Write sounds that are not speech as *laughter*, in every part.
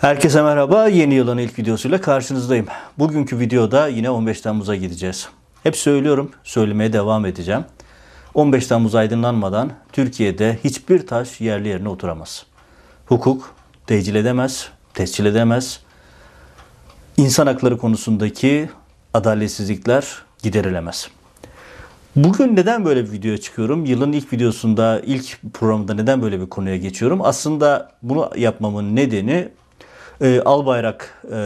Herkese merhaba. Yeni yılın ilk videosuyla karşınızdayım. Bugünkü videoda yine 15 Temmuz'a gideceğiz. Hep söylüyorum, söylemeye devam edeceğim. 15 Temmuz aydınlanmadan Türkiye'de hiçbir taş yerli yerine oturamaz. Hukuk tecil edemez, tescil edemez. İnsan hakları konusundaki adaletsizlikler giderilemez. Bugün neden böyle bir video çıkıyorum? Yılın ilk videosunda, ilk programda neden böyle bir konuya geçiyorum? Aslında bunu yapmamın nedeni e, Albayrak e,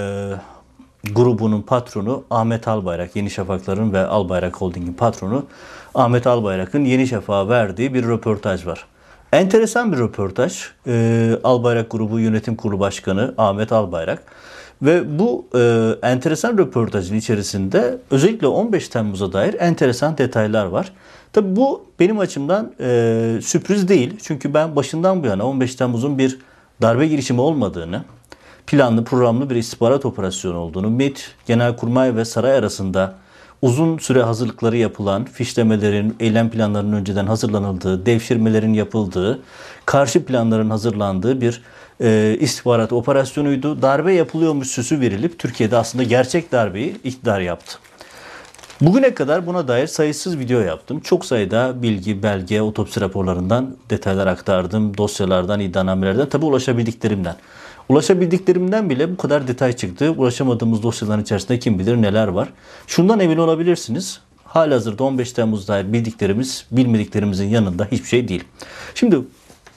grubunun patronu Ahmet Albayrak, Yeni Şafakların ve Albayrak Holding'in patronu Ahmet Albayrak'ın Yeni Şafak'a verdiği bir röportaj var. Enteresan bir röportaj. E, Albayrak Grubu Yönetim Kurulu Başkanı Ahmet Albayrak. Ve bu e, enteresan röportajın içerisinde özellikle 15 Temmuz'a dair enteresan detaylar var. Tabi bu benim açımdan e, sürpriz değil. Çünkü ben başından bu yana 15 Temmuz'un bir darbe girişimi olmadığını, planlı programlı bir istihbarat operasyonu olduğunu, MİT, Genelkurmay ve saray arasında uzun süre hazırlıkları yapılan, fişlemelerin, eylem planlarının önceden hazırlanıldığı, devşirmelerin yapıldığı, karşı planların hazırlandığı bir e, istihbarat operasyonuydu. Darbe yapılıyormuş süsü verilip Türkiye'de aslında gerçek darbeyi iktidar yaptı. Bugüne kadar buna dair sayısız video yaptım. Çok sayıda bilgi, belge, otopsi raporlarından detaylar aktardım. Dosyalardan, iddianamelerden, tabi ulaşabildiklerimden. Ulaşabildiklerimden bile bu kadar detay çıktı. Ulaşamadığımız dosyaların içerisinde kim bilir neler var. Şundan emin olabilirsiniz. Halihazırda 15 Temmuz dair bildiklerimiz bilmediklerimizin yanında hiçbir şey değil. Şimdi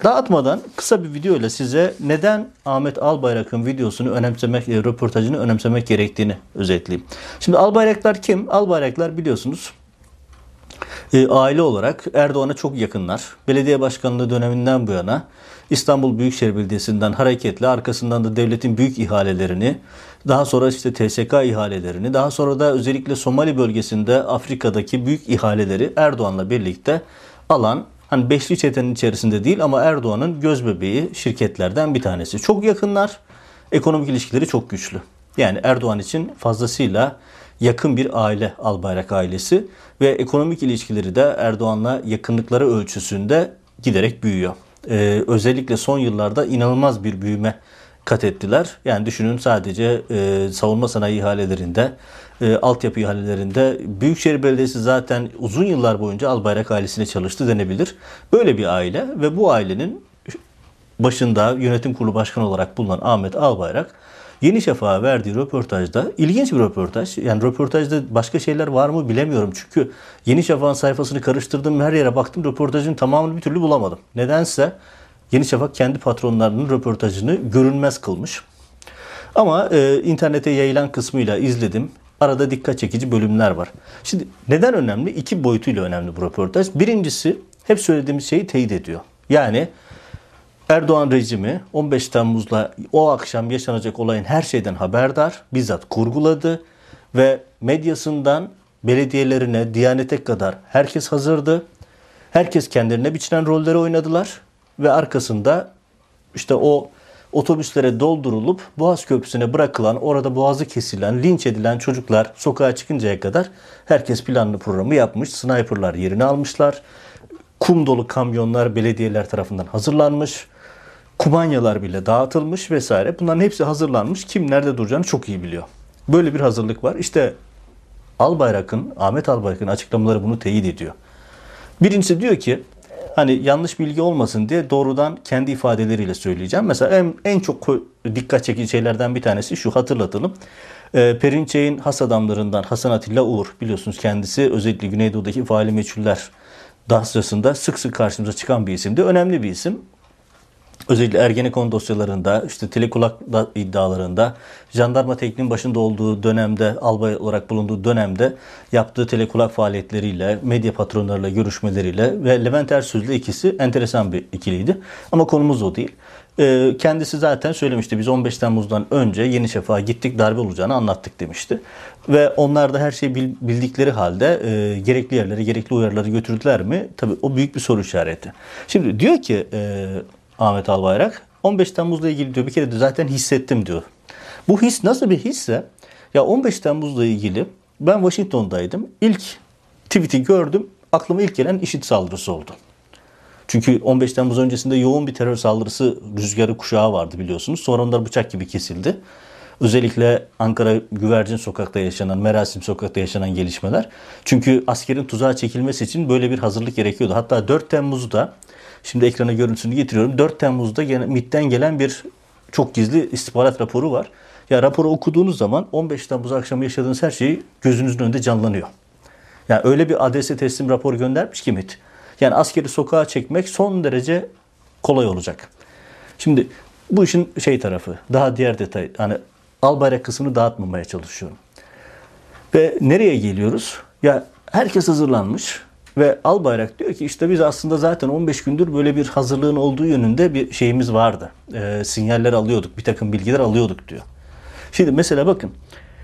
dağıtmadan kısa bir video ile size neden Ahmet Albayrak'ın videosunu önemsemek, e, röportajını önemsemek gerektiğini özetleyeyim. Şimdi Albayraklar kim? Albayraklar biliyorsunuz e, aile olarak Erdoğan'a çok yakınlar. Belediye başkanlığı döneminden bu yana İstanbul Büyükşehir Belediyesi'nden hareketle arkasından da devletin büyük ihalelerini, daha sonra işte TSK ihalelerini, daha sonra da özellikle Somali bölgesinde Afrika'daki büyük ihaleleri Erdoğan'la birlikte alan hani beşli çetenin içerisinde değil ama Erdoğan'ın göz bebeği şirketlerden bir tanesi. Çok yakınlar. Ekonomik ilişkileri çok güçlü. Yani Erdoğan için fazlasıyla yakın bir aile Albayrak ailesi ve ekonomik ilişkileri de Erdoğan'la yakınlıkları ölçüsünde giderek büyüyor. Ee, özellikle son yıllarda inanılmaz bir büyüme kat ettiler. Yani düşünün sadece e, savunma sanayi ihalelerinde, e, altyapı ihalelerinde Büyükşehir Belediyesi zaten uzun yıllar boyunca Albayrak ailesine çalıştı denebilir. Böyle bir aile ve bu ailenin başında yönetim kurulu başkanı olarak bulunan Ahmet Albayrak Yeni Şafak'a verdiği röportajda ilginç bir röportaj. Yani röportajda başka şeyler var mı bilemiyorum. Çünkü Yeni Şafak'ın sayfasını karıştırdım. Her yere baktım. Röportajın tamamını bir türlü bulamadım. Nedense Yeni Şafak kendi patronlarının röportajını görünmez kılmış. Ama e, internete yayılan kısmıyla izledim. Arada dikkat çekici bölümler var. Şimdi neden önemli? İki boyutuyla önemli bu röportaj. Birincisi hep söylediğimiz şeyi teyit ediyor. Yani Erdoğan rejimi 15 Temmuz'la o akşam yaşanacak olayın her şeyden haberdar, bizzat kurguladı ve medyasından belediyelerine, Diyanet'e kadar herkes hazırdı. Herkes kendilerine biçilen rolleri oynadılar ve arkasında işte o otobüslere doldurulup Boğaz Köprüsü'ne bırakılan, orada boğazı kesilen, linç edilen çocuklar sokağa çıkıncaya kadar herkes planlı programı yapmış. Sniperlar yerini almışlar. Kum dolu kamyonlar belediyeler tarafından hazırlanmış kumanyalar bile dağıtılmış vesaire. Bunların hepsi hazırlanmış. Kim nerede duracağını çok iyi biliyor. Böyle bir hazırlık var. İşte Albayrak'ın, Ahmet Albayrak'ın açıklamaları bunu teyit ediyor. Birincisi diyor ki hani yanlış bilgi olmasın diye doğrudan kendi ifadeleriyle söyleyeceğim. Mesela en, en çok dikkat çekici şeylerden bir tanesi şu hatırlatalım. E, Perinçey'in has adamlarından Hasan Atilla Uğur biliyorsunuz kendisi özellikle Güneydoğu'daki faali meçhuller dosyasında sık sık karşımıza çıkan bir isimdi. Önemli bir isim özellikle Ergenekon dosyalarında, işte telekulak iddialarında, jandarma tekniğin başında olduğu dönemde, albay olarak bulunduğu dönemde yaptığı telekulak faaliyetleriyle, medya patronlarıyla görüşmeleriyle ve Levent Ersüz'le ikisi enteresan bir ikiliydi. Ama konumuz o değil. Ee, kendisi zaten söylemişti biz 15 Temmuz'dan önce Yeni Şafak'a gittik darbe olacağını anlattık demişti. Ve onlar da her şeyi bildikleri halde e, gerekli yerlere gerekli uyarıları götürdüler mi? Tabii o büyük bir soru işareti. Şimdi diyor ki e, Ahmet Albayrak. 15 Temmuz'la ilgili diyor bir kere de zaten hissettim diyor. Bu his nasıl bir hisse? Ya 15 Temmuz'la ilgili ben Washington'daydım. İlk tweet'i gördüm. Aklıma ilk gelen işit saldırısı oldu. Çünkü 15 Temmuz öncesinde yoğun bir terör saldırısı rüzgarı kuşağı vardı biliyorsunuz. Sonra onlar bıçak gibi kesildi. Özellikle Ankara Güvercin Sokak'ta yaşanan, Merasim Sokak'ta yaşanan gelişmeler. Çünkü askerin tuzağa çekilmesi için böyle bir hazırlık gerekiyordu. Hatta 4 Temmuz'da, şimdi ekrana görüntüsünü getiriyorum. 4 Temmuz'da gene MİT'ten gelen bir çok gizli istihbarat raporu var. Ya raporu okuduğunuz zaman 15 Temmuz akşamı yaşadığınız her şeyi gözünüzün önünde canlanıyor. Yani öyle bir adrese teslim rapor göndermiş ki MİT. Yani askeri sokağa çekmek son derece kolay olacak. Şimdi bu işin şey tarafı, daha diğer detay. Hani Albayrak kısmını dağıtmamaya çalışıyorum. Ve nereye geliyoruz? Ya herkes hazırlanmış ve Albayrak diyor ki işte biz aslında zaten 15 gündür böyle bir hazırlığın olduğu yönünde bir şeyimiz vardı. E, sinyaller alıyorduk, bir takım bilgiler alıyorduk diyor. Şimdi mesela bakın.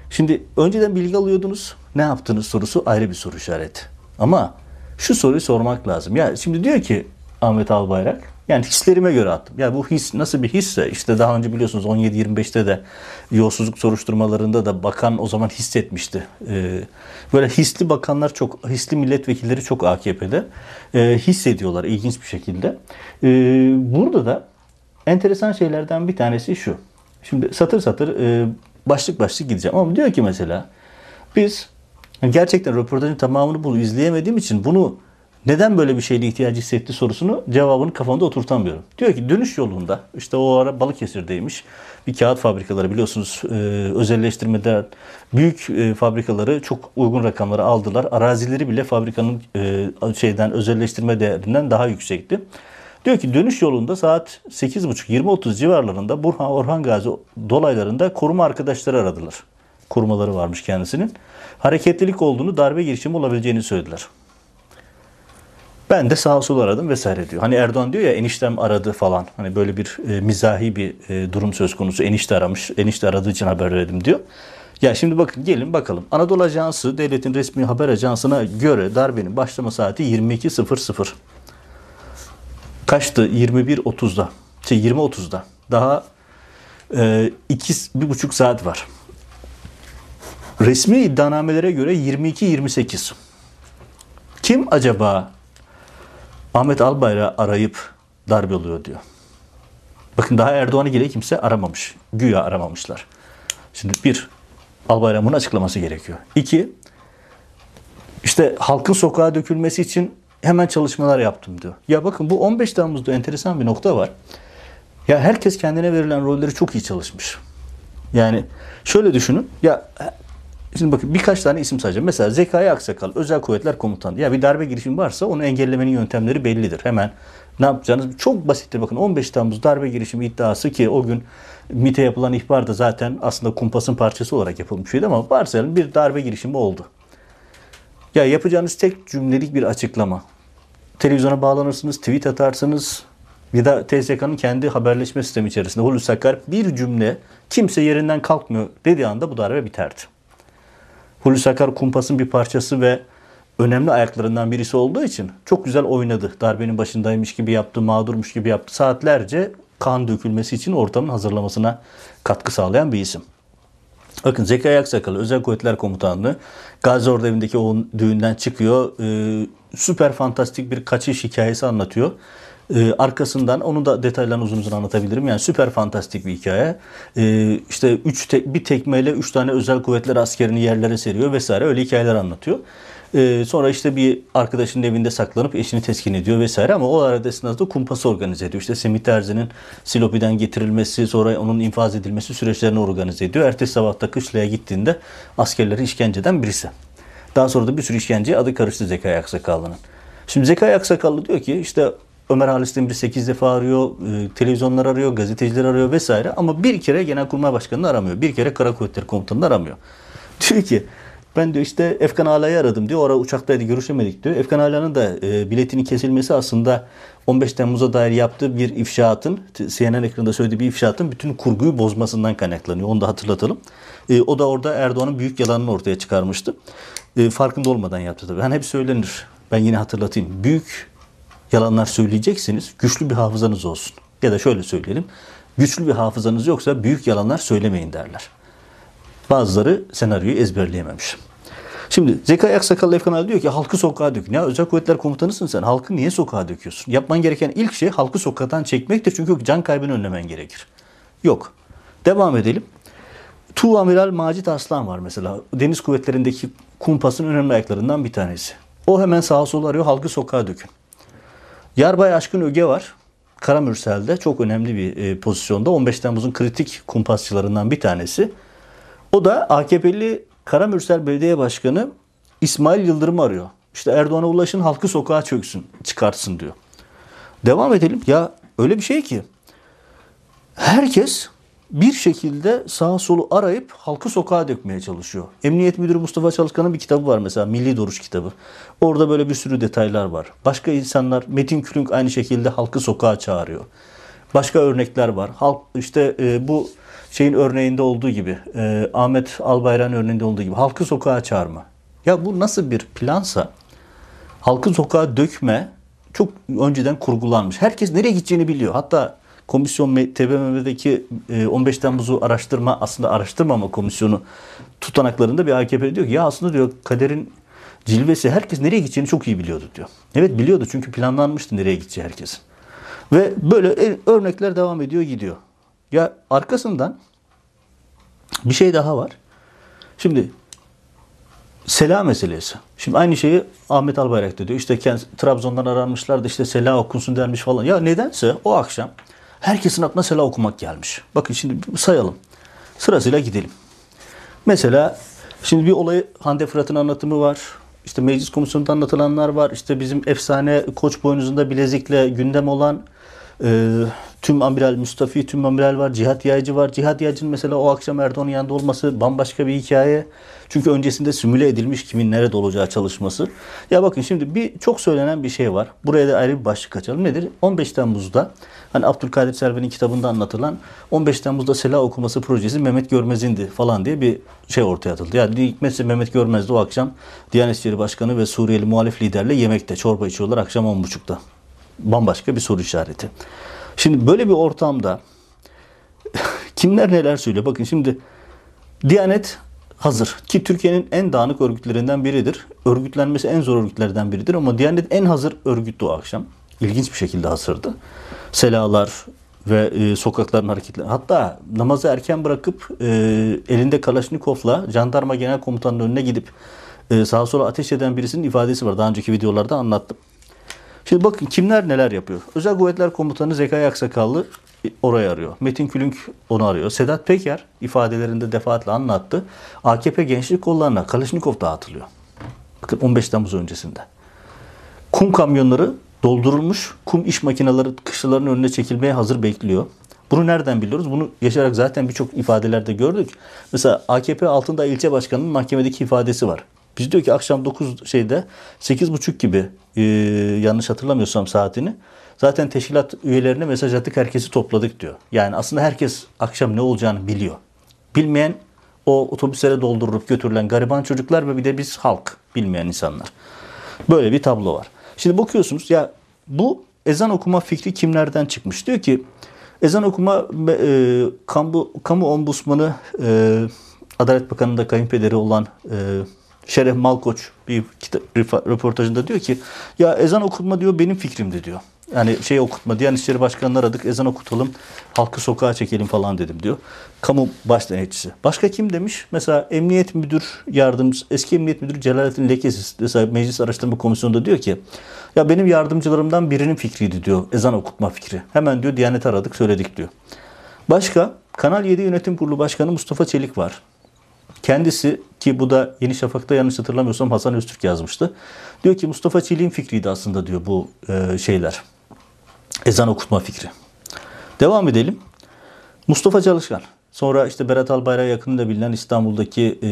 Şimdi önceden bilgi alıyordunuz. Ne yaptınız sorusu ayrı bir soru işareti. Ama şu soruyu sormak lazım. Ya şimdi diyor ki Ahmet Albayrak yani hislerime göre attım. Ya bu his nasıl bir hisse? İşte daha önce biliyorsunuz 17-25'te de yolsuzluk soruşturmalarında da bakan o zaman hissetmişti. Ee, böyle hisli bakanlar çok, hisli milletvekilleri çok AKP'de ee, hissediyorlar ilginç bir şekilde. Ee, burada da enteresan şeylerden bir tanesi şu. Şimdi satır satır e, başlık başlık gideceğim ama diyor ki mesela biz gerçekten röportajın tamamını bunu izleyemediğim için bunu neden böyle bir şeyle ihtiyacı hissetti sorusunu cevabını kafamda oturtamıyorum. Diyor ki dönüş yolunda işte o ara Balıkesir'deymiş bir kağıt fabrikaları biliyorsunuz e, özelleştirmede büyük e, fabrikaları çok uygun rakamlara aldılar. Arazileri bile fabrikanın e, şeyden özelleştirme değerinden daha yüksekti. Diyor ki dönüş yolunda saat 8.30-20.30 civarlarında Burhan Orhan Gazi dolaylarında koruma arkadaşları aradılar. Korumaları varmış kendisinin. Hareketlilik olduğunu, darbe girişimi olabileceğini söylediler. Ben de sağa sola aradım vesaire diyor. Hani Erdoğan diyor ya eniştem aradı falan. Hani böyle bir e, mizahi bir e, durum söz konusu. Enişte aramış. Enişte aradığı için haber verdim diyor. Ya şimdi bakın gelin bakalım. Anadolu Ajansı devletin resmi haber ajansına göre darbenin başlama saati 22.00. Kaçtı? 21.30'da. Şey 20.30'da. Daha e, iki, bir buçuk saat var. Resmi iddianamelere göre 22-28. Kim acaba Ahmet Albayrak'ı arayıp darbe oluyor diyor. Bakın daha Erdoğan'ı gire kimse aramamış. Güya aramamışlar. Şimdi bir, Albayrak'ın bunu açıklaması gerekiyor. İki, işte halkın sokağa dökülmesi için hemen çalışmalar yaptım diyor. Ya bakın bu 15 Temmuz'da enteresan bir nokta var. Ya herkes kendine verilen rolleri çok iyi çalışmış. Yani şöyle düşünün. Ya Şimdi bakın birkaç tane isim sayacağım. Mesela Zekai Aksakal, Özel Kuvvetler Komutanı. Ya bir darbe girişimi varsa onu engellemenin yöntemleri bellidir. Hemen ne yapacağınız çok basittir. Bakın 15 Temmuz darbe girişimi iddiası ki o gün MİT'e yapılan ihbar da zaten aslında kumpasın parçası olarak yapılmış şeydi ama varsayalım bir darbe girişimi oldu. Ya yapacağınız tek cümlelik bir açıklama. Televizyona bağlanırsınız, tweet atarsınız ya da TSK'nın kendi haberleşme sistemi içerisinde Hulusi Akar bir cümle kimse yerinden kalkmıyor dediği anda bu darbe biterdi. Hulusi Akar kumpasın bir parçası ve önemli ayaklarından birisi olduğu için çok güzel oynadı. Darbenin başındaymış gibi yaptı, mağdurmuş gibi yaptı. Saatlerce kan dökülmesi için ortamın hazırlamasına katkı sağlayan bir isim. Bakın Zekai Aksakal Özel Kuvvetler Komutanlığı Gazi Ordu evindeki o düğünden çıkıyor. Ee, süper fantastik bir kaçış hikayesi anlatıyor. Ee, arkasından onun da detaylarını uzun uzun anlatabilirim. Yani süper fantastik bir hikaye. Ee, işte üç te, bir tekmeyle üç tane özel kuvvetler askerini yerlere seriyor vesaire öyle hikayeler anlatıyor. Ee, sonra işte bir arkadaşının evinde saklanıp eşini teskin ediyor vesaire ama o arada esnasında kumpası organize ediyor. İşte Semih Terzi'nin Silopi'den getirilmesi sonra onun infaz edilmesi süreçlerini organize ediyor. Ertesi sabah da kışlaya gittiğinde askerleri işkenceden birisi. Daha sonra da bir sürü işkenceye adı karıştı Zekai Aksakallı'nın. Şimdi Zekai Aksakallı diyor ki işte Ömer Halis Demir 8 defa arıyor, e, televizyonlar arıyor, gazeteciler arıyor vesaire ama bir kere Genelkurmay Başkanı'nı aramıyor. Bir kere Kara Kuvvetleri Komutanı'nı aramıyor. *laughs* Diyor ki ben diyor işte Efkan Ala'yı aradım diyor. Orada uçaktaydı görüşemedik diyor. Efkan Ala'nın da e, biletinin kesilmesi aslında 15 Temmuz'a dair yaptığı bir ifşaatın, CNN ekranında söylediği bir ifşaatın bütün kurguyu bozmasından kaynaklanıyor. Onu da hatırlatalım. E, o da orada Erdoğan'ın büyük yalanını ortaya çıkarmıştı. E, farkında olmadan yaptı tabii. Hani hep söylenir. Ben yine hatırlatayım. Büyük yalanlar söyleyeceksiniz. Güçlü bir hafızanız olsun. Ya da şöyle söyleyelim. Güçlü bir hafızanız yoksa büyük yalanlar söylemeyin derler. Bazıları senaryoyu ezberleyememiş. Şimdi Zekai Aksakallı Efkan Ali diyor ki halkı sokağa dök. Ya özel kuvvetler komutanısın sen. Halkı niye sokağa döküyorsun? Yapman gereken ilk şey halkı sokaktan çekmektir. Çünkü can kaybını önlemen gerekir. Yok. Devam edelim. Tu Amiral Macit Arslan var mesela. Deniz kuvvetlerindeki kumpasın önemli ayaklarından bir tanesi. O hemen sağa sola arıyor halkı sokağa dökün. Yarbay Aşkın Öge var. Karamürsel'de çok önemli bir e, pozisyonda. 15 Temmuz'un kritik kumpasçılarından bir tanesi. O da AKP'li Karamürsel Belediye Başkanı İsmail Yıldırım arıyor. İşte Erdoğan'a ulaşın halkı sokağa çöksün, çıkartsın diyor. Devam edelim. Ya öyle bir şey ki herkes bir şekilde sağa solu arayıp halkı sokağa dökmeye çalışıyor. Emniyet Müdürü Mustafa Çalışkan'ın bir kitabı var mesela Milli Duruş kitabı. Orada böyle bir sürü detaylar var. Başka insanlar Metin Külünk aynı şekilde halkı sokağa çağırıyor. Başka örnekler var. Halk işte e, bu şeyin örneğinde olduğu gibi e, Ahmet Albayrak'ın örneğinde olduğu gibi halkı sokağa çağırma. Ya bu nasıl bir plansa halkı sokağa dökme çok önceden kurgulanmış. Herkes nereye gideceğini biliyor. Hatta komisyon TBMM'deki 15 e, Temmuz'u araştırma aslında araştırmama komisyonu tutanaklarında bir AKP diyor ki ya aslında diyor kaderin cilvesi herkes nereye gideceğini çok iyi biliyordu diyor. Evet biliyordu çünkü planlanmıştı nereye gideceği herkesin. Ve böyle örnekler devam ediyor gidiyor. Ya arkasından bir şey daha var. Şimdi Sela meselesi. Şimdi aynı şeyi Ahmet Albayrak da diyor. İşte Trabzon'dan aranmışlar da işte Sela okunsun denmiş falan. Ya nedense o akşam herkesin aklına Sela okumak gelmiş. Bakın şimdi sayalım. Sırasıyla gidelim. Mesela şimdi bir olayı Hande Fırat'ın anlatımı var. İşte meclis komisyonunda anlatılanlar var. İşte bizim efsane koç boynuzunda bilezikle gündem olan e, tüm amiral Mustafi, tüm amiral var. Cihat Yaycı var. Cihat Yaycı'nın mesela o akşam Erdoğan'ın yanında olması bambaşka bir hikaye. Çünkü öncesinde simüle edilmiş kimin nerede olacağı çalışması. Ya bakın şimdi bir çok söylenen bir şey var. Buraya da ayrı bir başlık açalım. Nedir? 15 Temmuz'da hani Abdülkadir Selvi'nin kitabında anlatılan 15 Temmuz'da Sela okuması projesi Mehmet Görmez'indi falan diye bir şey ortaya atıldı. Yani hikmetse Mehmet Görmez de o akşam Diyanet İşleri Başkanı ve Suriyeli muhalif liderle yemekte çorba içiyorlar akşam 10.30'da. Bambaşka bir soru işareti. Şimdi böyle bir ortamda *laughs* kimler neler söylüyor? Bakın şimdi Diyanet hazır ki Türkiye'nin en dağınık örgütlerinden biridir. Örgütlenmesi en zor örgütlerden biridir ama Diyanet en hazır örgüttü o akşam. İlginç bir şekilde hazırdı. Selalar ve e, sokakların hareketleri. Hatta namazı erken bırakıp e, elinde Kalaşnikov'la jandarma genel komutanının önüne gidip e, sağa sola ateş eden birisinin ifadesi var. Daha önceki videolarda anlattım. Şimdi bakın kimler neler yapıyor. Özel Kuvvetler Komutanı Zekai Aksakallı orayı arıyor. Metin Külünk onu arıyor. Sedat Peker ifadelerinde defaatle anlattı. AKP gençlik kollarına Kalashnikov dağıtılıyor. Bakın 15 Temmuz öncesinde. Kum kamyonları doldurulmuş. Kum iş makineleri kışlaların önüne çekilmeye hazır bekliyor. Bunu nereden biliyoruz? Bunu yaşayarak zaten birçok ifadelerde gördük. Mesela AKP altında ilçe başkanının mahkemedeki ifadesi var. Biz diyor ki akşam 9 şeyde 8.30 gibi e, yanlış hatırlamıyorsam saatini zaten teşkilat üyelerine mesaj attık herkesi topladık diyor. Yani aslında herkes akşam ne olacağını biliyor. Bilmeyen o otobüslere doldurup götürülen gariban çocuklar ve bir de biz halk bilmeyen insanlar. Böyle bir tablo var. Şimdi bakıyorsunuz ya bu ezan okuma fikri kimlerden çıkmış? Diyor ki ezan okuma e, kamu, kamu ombudsmanı e, Adalet Bakanı'nda kayınpederi olan e, Şeref Malkoç bir kitap, röportajında diyor ki ya ezan okutma diyor benim fikrimdi diyor. Yani şey okutma Diyanet İşleri Başkanı'nı aradık ezan okutalım halkı sokağa çekelim falan dedim diyor. Kamu baş denetçisi. Başka kim demiş? Mesela Emniyet Müdür Yardımcısı, eski Emniyet Müdürü Celalettin Lekesiz mesela Meclis Araştırma Komisyonu'nda diyor ki ya benim yardımcılarımdan birinin fikriydi diyor ezan okutma fikri. Hemen diyor Diyanet aradık söyledik diyor. Başka Kanal 7 Yönetim Kurulu Başkanı Mustafa Çelik var. Kendisi ki bu da Yeni Şafak'ta yanlış hatırlamıyorsam Hasan Öztürk yazmıştı. Diyor ki Mustafa Çelik'in fikriydi aslında diyor bu e, şeyler. Ezan okutma fikri. Devam edelim. Mustafa Çalışkan. Sonra işte Berat Albayrak'a yakınında bilinen İstanbul'daki e,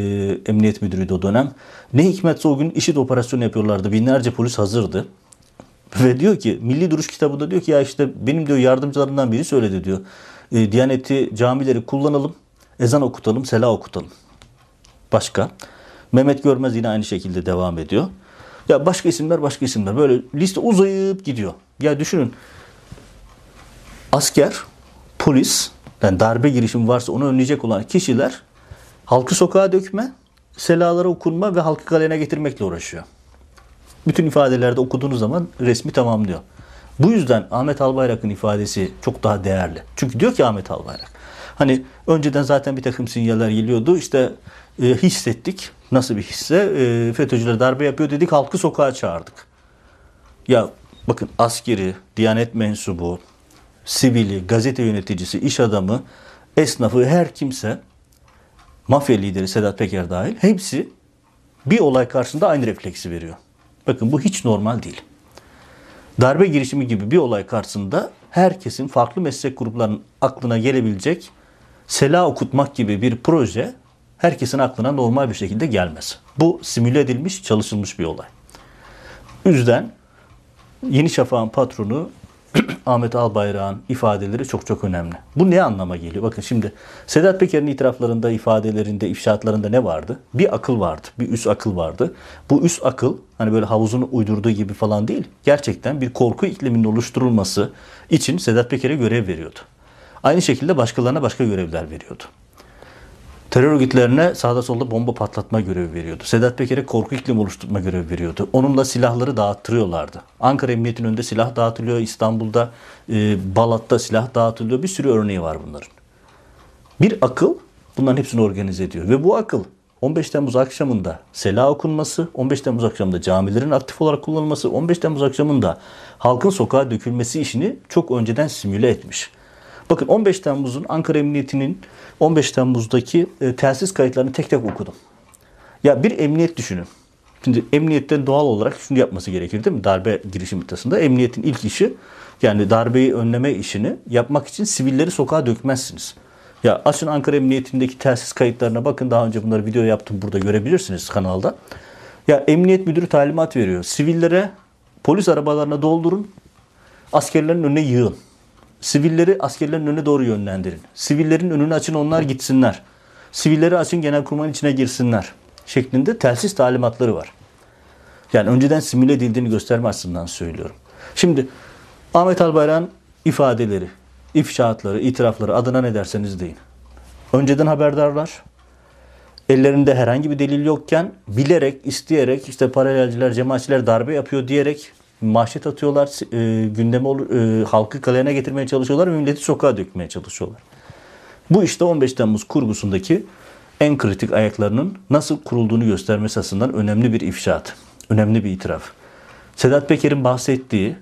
emniyet müdürüydü o dönem. Ne hikmetse o gün işit operasyonu yapıyorlardı. Binlerce polis hazırdı. Ve diyor ki Milli Duruş kitabında diyor ki ya işte benim diyor yardımcılarımdan biri söyledi diyor. E, Diyaneti camileri kullanalım, ezan okutalım, sela okutalım. Başka. Mehmet Görmez yine aynı şekilde devam ediyor. Ya başka isimler başka isimler. Böyle liste uzayıp gidiyor. Ya düşünün. Asker, polis, yani darbe girişimi varsa onu önleyecek olan kişiler halkı sokağa dökme, selalara okunma ve halkı galeyana getirmekle uğraşıyor. Bütün ifadelerde okuduğunuz zaman resmi tamamlıyor. Bu yüzden Ahmet Albayrak'ın ifadesi çok daha değerli. Çünkü diyor ki Ahmet Albayrak, hani önceden zaten bir takım sinyaller geliyordu. İşte e, hissettik. Nasıl bir hisse? E, FETÖ'cüler darbe yapıyor dedik, halkı sokağa çağırdık. Ya bakın askeri, diyanet mensubu, sivili, gazete yöneticisi, iş adamı, esnafı, her kimse, mafya lideri Sedat Peker dahil hepsi bir olay karşısında aynı refleksi veriyor. Bakın bu hiç normal değil. Darbe girişimi gibi bir olay karşısında herkesin farklı meslek gruplarının aklına gelebilecek sela okutmak gibi bir proje herkesin aklına normal bir şekilde gelmez. Bu simüle edilmiş, çalışılmış bir olay. Yüzden Yeni Şafak'ın patronu *clears throat* Ahmet Albayrak'ın ifadeleri çok çok önemli. Bu ne anlama geliyor? Bakın şimdi Sedat Peker'in itiraflarında, ifadelerinde, ifşaatlarında ne vardı? Bir akıl vardı. Bir üst akıl vardı. Bu üst akıl hani böyle havuzun uydurduğu gibi falan değil. Gerçekten bir korku ikliminin oluşturulması için Sedat Peker'e görev veriyordu. Aynı şekilde başkalarına başka görevler veriyordu terör örgütlerine sağda solda bomba patlatma görevi veriyordu. Sedat Peker'e korku iklimi oluşturma görevi veriyordu. Onunla silahları dağıttırıyorlardı. Ankara Emniyet'in önünde silah dağıtılıyor. İstanbul'da e, Balat'ta silah dağıtılıyor. Bir sürü örneği var bunların. Bir akıl bunların hepsini organize ediyor. Ve bu akıl 15 Temmuz akşamında sela okunması, 15 Temmuz akşamında camilerin aktif olarak kullanılması, 15 Temmuz akşamında halkın sokağa dökülmesi işini çok önceden simüle etmiş. Bakın 15 Temmuz'un Ankara Emniyeti'nin 15 Temmuz'daki e, telsiz kayıtlarını tek tek okudum. Ya bir emniyet düşünün. Şimdi emniyetten doğal olarak şunu yapması gerekir değil mi? Darbe girişim sırasında emniyetin ilk işi yani darbeyi önleme işini yapmak için sivilleri sokağa dökmezsiniz. Ya açın Ankara Emniyetindeki telsiz kayıtlarına bakın. Daha önce bunları video yaptım burada görebilirsiniz kanalda. Ya emniyet müdürü talimat veriyor. Sivillere polis arabalarına doldurun. Askerlerin önüne yığın. Sivilleri askerlerin önüne doğru yönlendirin. Sivillerin önünü açın onlar gitsinler. Sivilleri açın genelkurmayın içine girsinler. Şeklinde telsiz talimatları var. Yani önceden simüle edildiğini gösterme açısından söylüyorum. Şimdi Ahmet Albayrak'ın ifadeleri, ifşaatları, itirafları adına ne derseniz deyin. Önceden haberdarlar. Ellerinde herhangi bir delil yokken bilerek, isteyerek işte paralelciler, cemaatçiler darbe yapıyor diyerek mahşet atıyorlar, e, gündeme e, halkı kalene getirmeye çalışıyorlar ve milleti sokağa dökmeye çalışıyorlar. Bu işte 15 Temmuz kurgusundaki en kritik ayaklarının nasıl kurulduğunu göstermesi açısından önemli bir ifşaat, önemli bir itiraf. Sedat Peker'in bahsettiği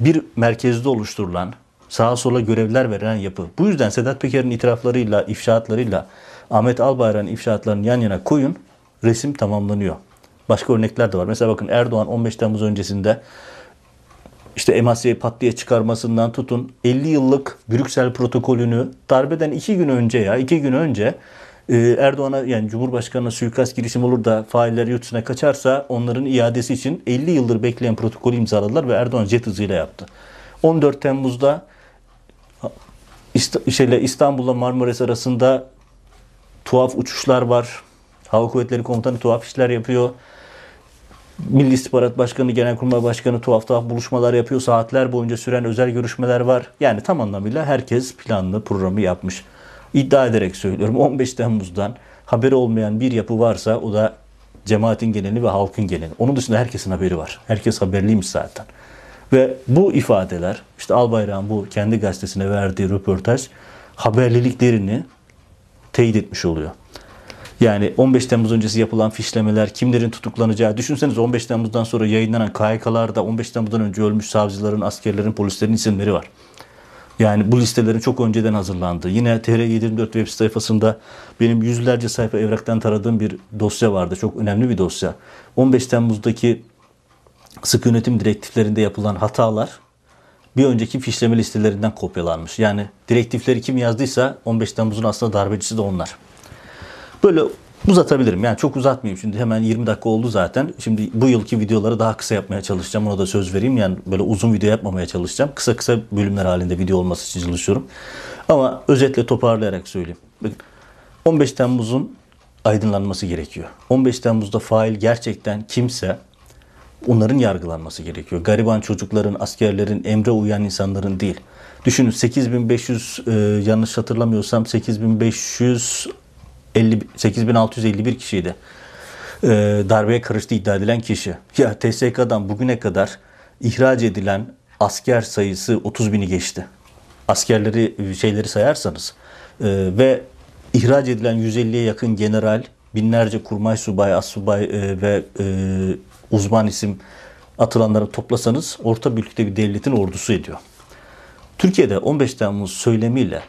bir merkezde oluşturulan, sağa sola görevler veren yapı. Bu yüzden Sedat Peker'in itiraflarıyla, ifşaatlarıyla Ahmet Albayrak'ın ifşaatlarını yan yana koyun, resim tamamlanıyor. Başka örnekler de var. Mesela bakın Erdoğan 15 Temmuz öncesinde işte Emasya'yı pat diye çıkarmasından tutun 50 yıllık Brüksel protokolünü darbeden 2 gün önce ya 2 gün önce e, Erdoğan'a yani Cumhurbaşkanı'na suikast girişim olur da failler yurt dışına kaçarsa onların iadesi için 50 yıldır bekleyen protokolü imzaladılar ve Erdoğan jet hızıyla yaptı. 14 Temmuz'da İstanbul'la Marmaris arasında tuhaf uçuşlar var. Hava Kuvvetleri Komutanı tuhaf işler yapıyor. Milli İstihbarat Başkanı, Genelkurmay Başkanı tuhaf tuhaf buluşmalar yapıyor. Saatler boyunca süren özel görüşmeler var. Yani tam anlamıyla herkes planlı programı yapmış. İddia ederek söylüyorum 15 Temmuz'dan haberi olmayan bir yapı varsa o da cemaatin geneli ve halkın geneli. Onun dışında herkesin haberi var. Herkes haberliymiş zaten. Ve bu ifadeler işte Albayrak'ın bu kendi gazetesine verdiği röportaj haberliliklerini teyit etmiş oluyor. Yani 15 Temmuz öncesi yapılan fişlemeler, kimlerin tutuklanacağı. Düşünseniz 15 Temmuz'dan sonra yayınlanan KHK'larda 15 Temmuz'dan önce ölmüş savcıların, askerlerin, polislerin isimleri var. Yani bu listelerin çok önceden hazırlandı. Yine TR724 web sayfasında benim yüzlerce sayfa evraktan taradığım bir dosya vardı. Çok önemli bir dosya. 15 Temmuz'daki sık yönetim direktiflerinde yapılan hatalar bir önceki fişleme listelerinden kopyalanmış. Yani direktifleri kim yazdıysa 15 Temmuz'un aslında darbecisi de onlar. Böyle uzatabilirim. Yani çok uzatmayayım. Şimdi hemen 20 dakika oldu zaten. Şimdi bu yılki videoları daha kısa yapmaya çalışacağım. Ona da söz vereyim. Yani böyle uzun video yapmamaya çalışacağım. Kısa kısa bölümler halinde video olması için çalışıyorum. Ama özetle toparlayarak söyleyeyim. 15 Temmuz'un aydınlanması gerekiyor. 15 Temmuz'da fail gerçekten kimse onların yargılanması gerekiyor. Gariban çocukların, askerlerin, emre uyan insanların değil. Düşünün 8500 e, yanlış hatırlamıyorsam 8500 50, 8651 kişiydi. e, darbeye karıştığı iddia edilen kişi. Ya TSK'dan bugüne kadar ihraç edilen asker sayısı 30 bini geçti. Askerleri şeyleri sayarsanız e, ve ihraç edilen 150'ye yakın general, binlerce kurmay subay, assubay e, ve e, uzman isim atılanları toplasanız orta büyüklükte bir devletin ordusu ediyor. Türkiye'de 15 Temmuz söylemiyle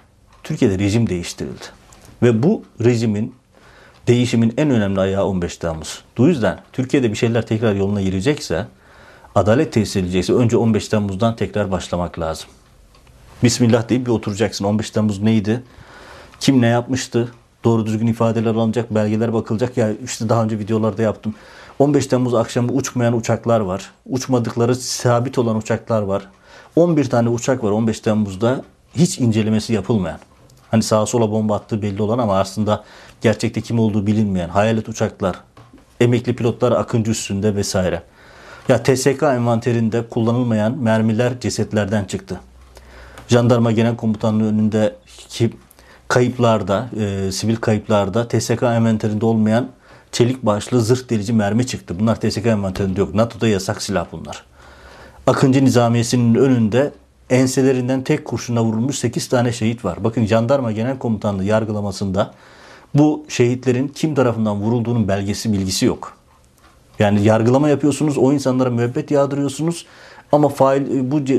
Türkiye'de rejim değiştirildi. Ve bu rejimin değişimin en önemli ayağı 15 Temmuz. Bu yüzden Türkiye'de bir şeyler tekrar yoluna girecekse, adalet tesis edilecekse önce 15 Temmuz'dan tekrar başlamak lazım. Bismillah deyip bir oturacaksın. 15 Temmuz neydi? Kim ne yapmıştı? Doğru düzgün ifadeler alınacak, belgeler bakılacak. Ya işte daha önce videolarda yaptım. 15 Temmuz akşamı uçmayan uçaklar var. Uçmadıkları sabit olan uçaklar var. 11 tane uçak var 15 Temmuz'da hiç incelemesi yapılmayan. Hani sağa sola bomba attığı belli olan ama aslında gerçekte kim olduğu bilinmeyen hayalet uçaklar, emekli pilotlar akıncı üstünde vesaire. Ya TSK envanterinde kullanılmayan mermiler cesetlerden çıktı. Jandarma Genel Komutanlığı önündeki kayıplarda, e, sivil kayıplarda TSK envanterinde olmayan çelik başlı zırh delici mermi çıktı. Bunlar TSK envanterinde yok. NATO'da yasak silah bunlar. Akıncı Nizamiyesi'nin önünde enselerinden tek kurşuna vurulmuş 8 tane şehit var. Bakın Jandarma Genel Komutanlığı yargılamasında bu şehitlerin kim tarafından vurulduğunun belgesi bilgisi yok. Yani yargılama yapıyorsunuz, o insanlara müebbet yağdırıyorsunuz ama fail bu e,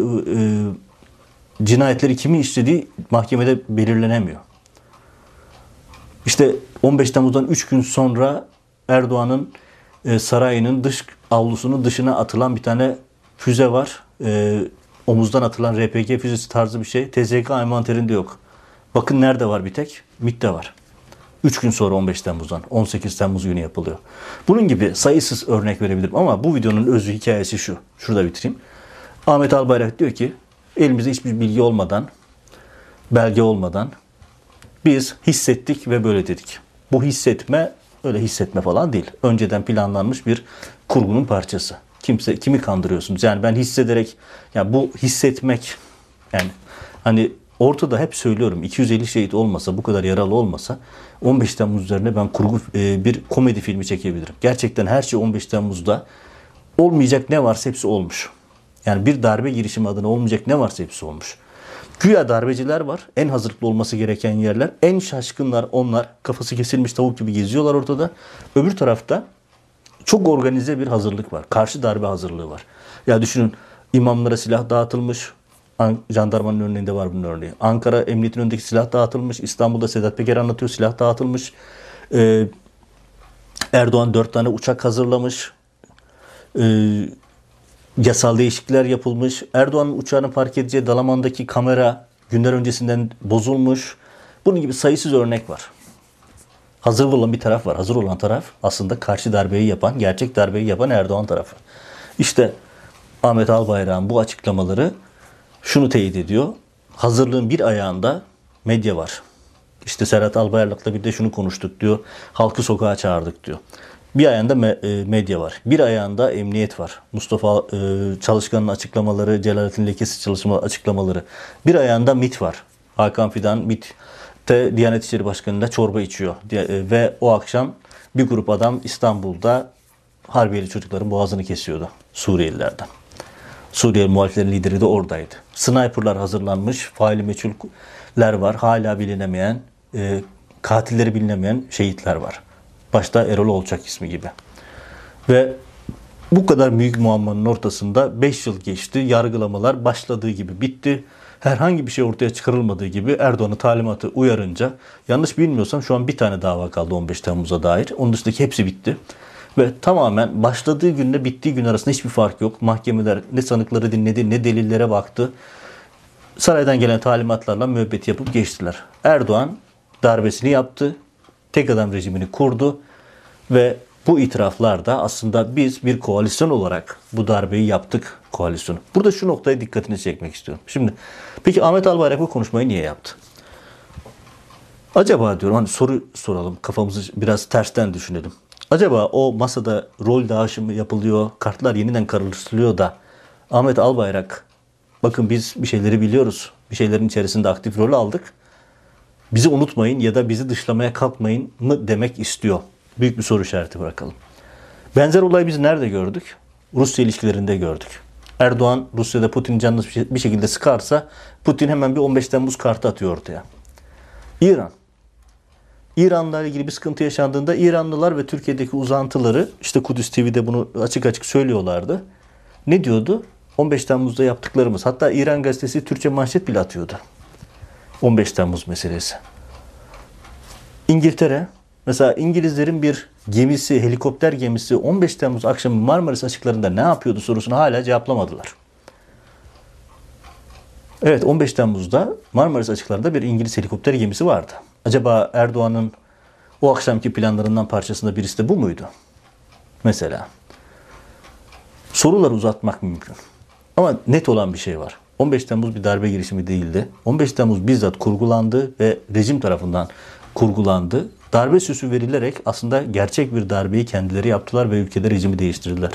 cinayetleri kimin işlediği mahkemede belirlenemiyor. İşte 15 Temmuz'dan 3 gün sonra Erdoğan'ın e, sarayının dış avlusunun dışına atılan bir tane füze var. E, omuzdan atılan RPG füzesi tarzı bir şey. TZK envanterinde yok. Bakın nerede var bir tek? MIT'te var. 3 gün sonra 15 Temmuz'dan 18 Temmuz günü yapılıyor. Bunun gibi sayısız örnek verebilirim ama bu videonun özü hikayesi şu. Şurada bitireyim. Ahmet Albayrak diyor ki elimizde hiçbir bilgi olmadan, belge olmadan biz hissettik ve böyle dedik. Bu hissetme öyle hissetme falan değil. Önceden planlanmış bir kurgunun parçası. Kimse kimi kandırıyorsunuz? Yani ben hissederek ya bu hissetmek yani hani ortada hep söylüyorum 250 şehit olmasa bu kadar yaralı olmasa 15 Temmuz üzerine ben kurgu e, bir komedi filmi çekebilirim. Gerçekten her şey 15 Temmuz'da olmayacak ne varsa hepsi olmuş. Yani bir darbe girişimi adına olmayacak ne varsa hepsi olmuş. Güya darbeciler var. En hazırlıklı olması gereken yerler. En şaşkınlar onlar. Kafası kesilmiş tavuk gibi geziyorlar ortada. Öbür tarafta çok organize bir hazırlık var. Karşı darbe hazırlığı var. Ya düşünün imamlara silah dağıtılmış. Jandarmanın örneğinde var bunun örneği. Ankara Emniyet'in önündeki silah dağıtılmış. İstanbul'da Sedat Peker anlatıyor silah dağıtılmış. Ee, Erdoğan dört tane uçak hazırlamış. Ee, yasal değişiklikler yapılmış. Erdoğan'ın uçağını park edeceği Dalaman'daki kamera günler öncesinden bozulmuş. Bunun gibi sayısız örnek var. Hazır olan bir taraf var. Hazır olan taraf aslında karşı darbeyi yapan, gerçek darbeyi yapan Erdoğan tarafı. İşte Ahmet Albayrak'ın bu açıklamaları şunu teyit ediyor. Hazırlığın bir ayağında medya var. İşte Serhat Albayrak'la bir de şunu konuştuk diyor. Halkı sokağa çağırdık diyor. Bir ayağında e, medya var. Bir ayağında emniyet var. Mustafa e, Çalışkan'ın açıklamaları, Celalettin Lekesi çalışma açıklamaları. Bir ayağında MIT var. Hakan Fidan MIT'te Diyanet İşleri Başkanı'nda çorba içiyor. E, ve o akşam bir grup adam İstanbul'da Harbiyeli çocukların boğazını kesiyordu Suriyelilerden. Suriye muhaliflerin lideri de oradaydı. Sniperlar hazırlanmış, faili meçhuller var. Hala bilinemeyen, e, katilleri bilinemeyen şehitler var. Başta Erol Olçak ismi gibi. Ve bu kadar büyük muammanın ortasında 5 yıl geçti. Yargılamalar başladığı gibi bitti. Herhangi bir şey ortaya çıkarılmadığı gibi Erdoğan'ın talimatı uyarınca yanlış bilmiyorsam şu an bir tane dava kaldı 15 Temmuz'a dair. Onun dışındaki hepsi bitti. Ve tamamen başladığı günle bittiği gün arasında hiçbir fark yok. Mahkemeler ne sanıkları dinledi ne delillere baktı. Saraydan gelen talimatlarla müebbet yapıp geçtiler. Erdoğan darbesini yaptı tek adam rejimini kurdu ve bu itiraflar da aslında biz bir koalisyon olarak bu darbeyi yaptık koalisyonu. Burada şu noktaya dikkatini çekmek istiyorum. Şimdi peki Ahmet Albayrak bu konuşmayı niye yaptı? Acaba diyorum hani soru soralım kafamızı biraz tersten düşünelim. Acaba o masada rol dağışımı yapılıyor, kartlar yeniden karıştırılıyor da Ahmet Albayrak bakın biz bir şeyleri biliyoruz. Bir şeylerin içerisinde aktif rol aldık bizi unutmayın ya da bizi dışlamaya kalkmayın mı demek istiyor? Büyük bir soru işareti bırakalım. Benzer olayı biz nerede gördük? Rusya ilişkilerinde gördük. Erdoğan Rusya'da Putin'in canını bir şekilde sıkarsa Putin hemen bir 15 Temmuz kartı atıyor ortaya. İran. İran'la ilgili bir sıkıntı yaşandığında İranlılar ve Türkiye'deki uzantıları işte Kudüs TV'de bunu açık açık söylüyorlardı. Ne diyordu? 15 Temmuz'da yaptıklarımız. Hatta İran gazetesi Türkçe manşet bile atıyordu. 15 Temmuz meselesi. İngiltere mesela İngilizlerin bir gemisi, helikopter gemisi 15 Temmuz akşamı Marmaris açıklarında ne yapıyordu sorusunu hala cevaplamadılar. Evet 15 Temmuz'da Marmaris açıklarında bir İngiliz helikopter gemisi vardı. Acaba Erdoğan'ın o akşamki planlarından parçasında birisi de bu muydu? Mesela. Soruları uzatmak mümkün. Ama net olan bir şey var. 15 Temmuz bir darbe girişimi değildi. 15 Temmuz bizzat kurgulandı ve rejim tarafından kurgulandı. Darbe süsü verilerek aslında gerçek bir darbeyi kendileri yaptılar ve ülkede rejimi değiştirdiler.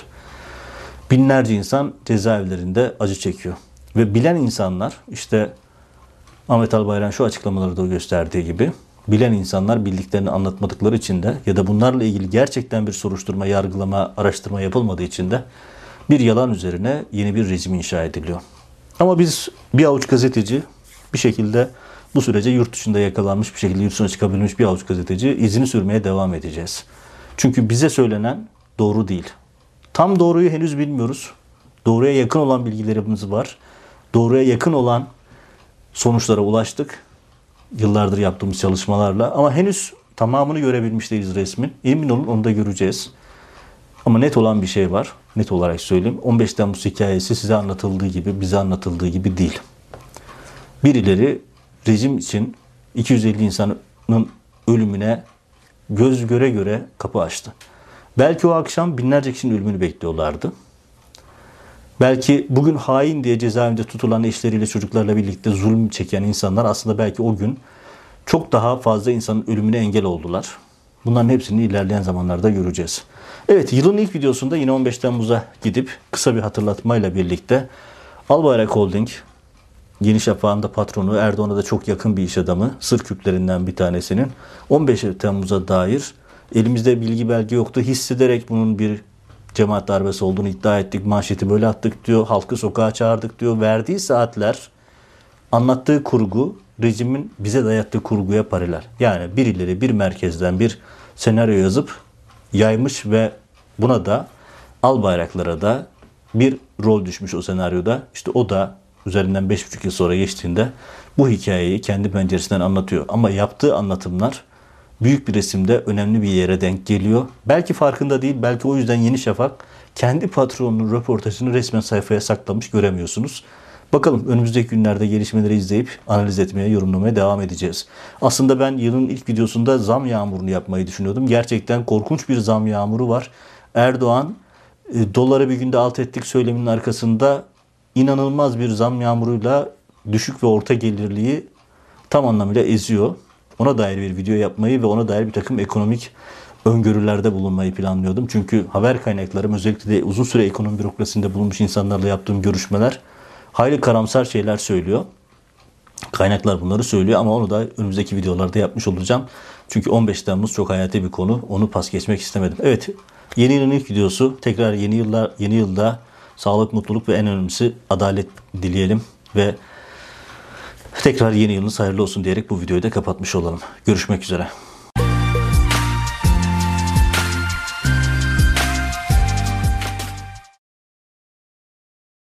Binlerce insan cezaevlerinde acı çekiyor. Ve bilen insanlar işte Ahmet Albayrak'ın şu açıklamaları da gösterdiği gibi bilen insanlar bildiklerini anlatmadıkları için de ya da bunlarla ilgili gerçekten bir soruşturma, yargılama, araştırma yapılmadığı için de bir yalan üzerine yeni bir rejim inşa ediliyor. Ama biz bir avuç gazeteci bir şekilde bu sürece yurt dışında yakalanmış bir şekilde yurt dışına çıkabilmiş bir avuç gazeteci izini sürmeye devam edeceğiz. Çünkü bize söylenen doğru değil. Tam doğruyu henüz bilmiyoruz. Doğruya yakın olan bilgilerimiz var. Doğruya yakın olan sonuçlara ulaştık. Yıllardır yaptığımız çalışmalarla ama henüz tamamını görebilmiş değiliz resmin. Emin olun onu da göreceğiz. Ama net olan bir şey var. Net olarak söyleyeyim. 15 Temmuz hikayesi size anlatıldığı gibi, bize anlatıldığı gibi değil. Birileri rejim için 250 insanın ölümüne göz göre göre kapı açtı. Belki o akşam binlerce kişinin ölümünü bekliyorlardı. Belki bugün hain diye cezaevinde tutulan eşleriyle çocuklarla birlikte zulüm çeken insanlar aslında belki o gün çok daha fazla insanın ölümüne engel oldular. Bunların hepsini ilerleyen zamanlarda göreceğiz. Evet yılın ilk videosunda yine 15 Temmuz'a gidip kısa bir hatırlatmayla birlikte Albayrak Holding, Yeni Şafak'ın patronu Erdoğan'a da çok yakın bir iş adamı, sır küplerinden bir tanesinin 15 Temmuz'a dair elimizde bilgi belge yoktu. Hissederek bunun bir cemaat darbesi olduğunu iddia ettik. Manşeti böyle attık diyor. Halkı sokağa çağırdık diyor. Verdiği saatler anlattığı kurgu rejimin bize dayattığı kurguya paralel. Yani birileri bir merkezden bir senaryo yazıp yaymış ve buna da al bayraklara da bir rol düşmüş o senaryoda. İşte o da üzerinden 5,5 yıl sonra geçtiğinde bu hikayeyi kendi penceresinden anlatıyor. Ama yaptığı anlatımlar büyük bir resimde önemli bir yere denk geliyor. Belki farkında değil, belki o yüzden Yeni Şafak kendi patronunun röportajını resmen sayfaya saklamış göremiyorsunuz. Bakalım önümüzdeki günlerde gelişmeleri izleyip analiz etmeye, yorumlamaya devam edeceğiz. Aslında ben yılın ilk videosunda zam yağmurunu yapmayı düşünüyordum. Gerçekten korkunç bir zam yağmuru var. Erdoğan e, doları bir günde alt ettik söyleminin arkasında inanılmaz bir zam yağmuruyla düşük ve orta gelirliği tam anlamıyla eziyor. Ona dair bir video yapmayı ve ona dair bir takım ekonomik öngörülerde bulunmayı planlıyordum. Çünkü haber kaynaklarım özellikle de uzun süre ekonomi bürokrasisinde bulunmuş insanlarla yaptığım görüşmeler hayli karamsar şeyler söylüyor. Kaynaklar bunları söylüyor ama onu da önümüzdeki videolarda yapmış olacağım. Çünkü 15 Temmuz çok hayati bir konu. Onu pas geçmek istemedim. Evet, yeni yılın ilk videosu. Tekrar yeni yıllar yeni yılda sağlık, mutluluk ve en önemlisi adalet dileyelim ve tekrar yeni yılınız hayırlı olsun diyerek bu videoyu da kapatmış olalım. Görüşmek üzere.